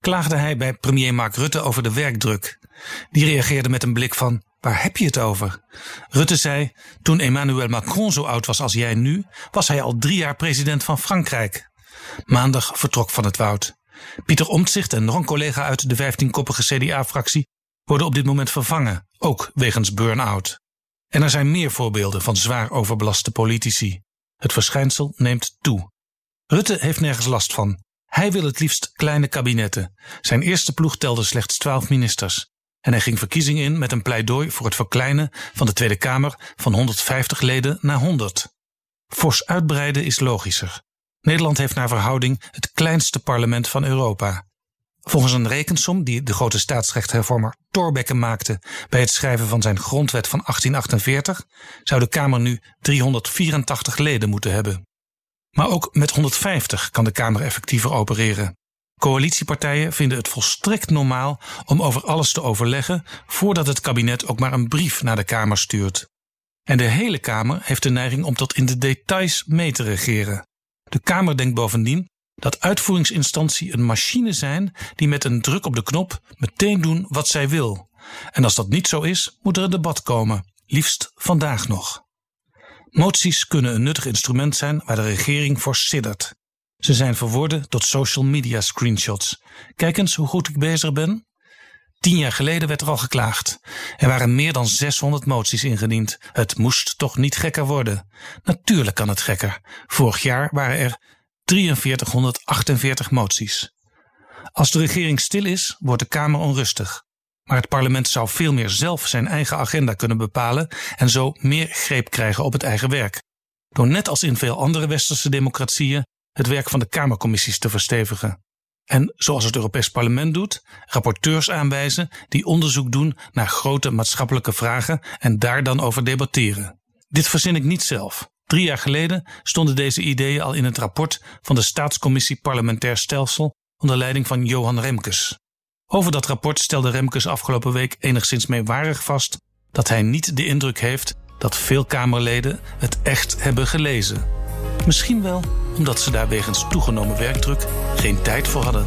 klaagde hij bij premier Mark Rutte over de werkdruk. Die reageerde met een blik van: Waar heb je het over? Rutte zei: Toen Emmanuel Macron zo oud was als jij nu, was hij al drie jaar president van Frankrijk. Maandag vertrok van het Woud. Pieter Omtzigt en nog een collega uit de 15-koppige CDA-fractie worden op dit moment vervangen, ook wegens burn-out. En er zijn meer voorbeelden van zwaar overbelaste politici. Het verschijnsel neemt toe. Rutte heeft nergens last van. Hij wil het liefst kleine kabinetten. Zijn eerste ploeg telde slechts twaalf ministers. En hij ging verkiezingen in met een pleidooi voor het verkleinen van de Tweede Kamer van 150 leden naar 100. Fors uitbreiden is logischer. Nederland heeft naar verhouding het kleinste parlement van Europa. Volgens een rekensom die de grote staatsrechthervormer Thorbecke maakte bij het schrijven van zijn grondwet van 1848, zou de Kamer nu 384 leden moeten hebben. Maar ook met 150 kan de Kamer effectiever opereren. Coalitiepartijen vinden het volstrekt normaal om over alles te overleggen voordat het kabinet ook maar een brief naar de Kamer stuurt. En de hele Kamer heeft de neiging om tot in de details mee te regeren. De Kamer denkt bovendien dat uitvoeringsinstantie een machine zijn die met een druk op de knop meteen doen wat zij wil. En als dat niet zo is, moet er een debat komen, liefst vandaag nog. Moties kunnen een nuttig instrument zijn waar de regering voor siddert. Ze zijn verworden tot social media screenshots. Kijk eens hoe goed ik bezig ben. Tien jaar geleden werd er al geklaagd. Er waren meer dan 600 moties ingediend. Het moest toch niet gekker worden? Natuurlijk kan het gekker. Vorig jaar waren er 4348 moties. Als de regering stil is, wordt de Kamer onrustig. Maar het parlement zou veel meer zelf zijn eigen agenda kunnen bepalen en zo meer greep krijgen op het eigen werk. Door net als in veel andere westerse democratieën het werk van de Kamercommissies te verstevigen. En zoals het Europees Parlement doet, rapporteurs aanwijzen die onderzoek doen naar grote maatschappelijke vragen en daar dan over debatteren. Dit verzin ik niet zelf. Drie jaar geleden stonden deze ideeën al in het rapport van de Staatscommissie Parlementair Stelsel onder leiding van Johan Remkes. Over dat rapport stelde Remkes afgelopen week enigszins meewarig vast dat hij niet de indruk heeft dat veel Kamerleden het echt hebben gelezen. Misschien wel omdat ze daar wegens toegenomen werkdruk geen tijd voor hadden.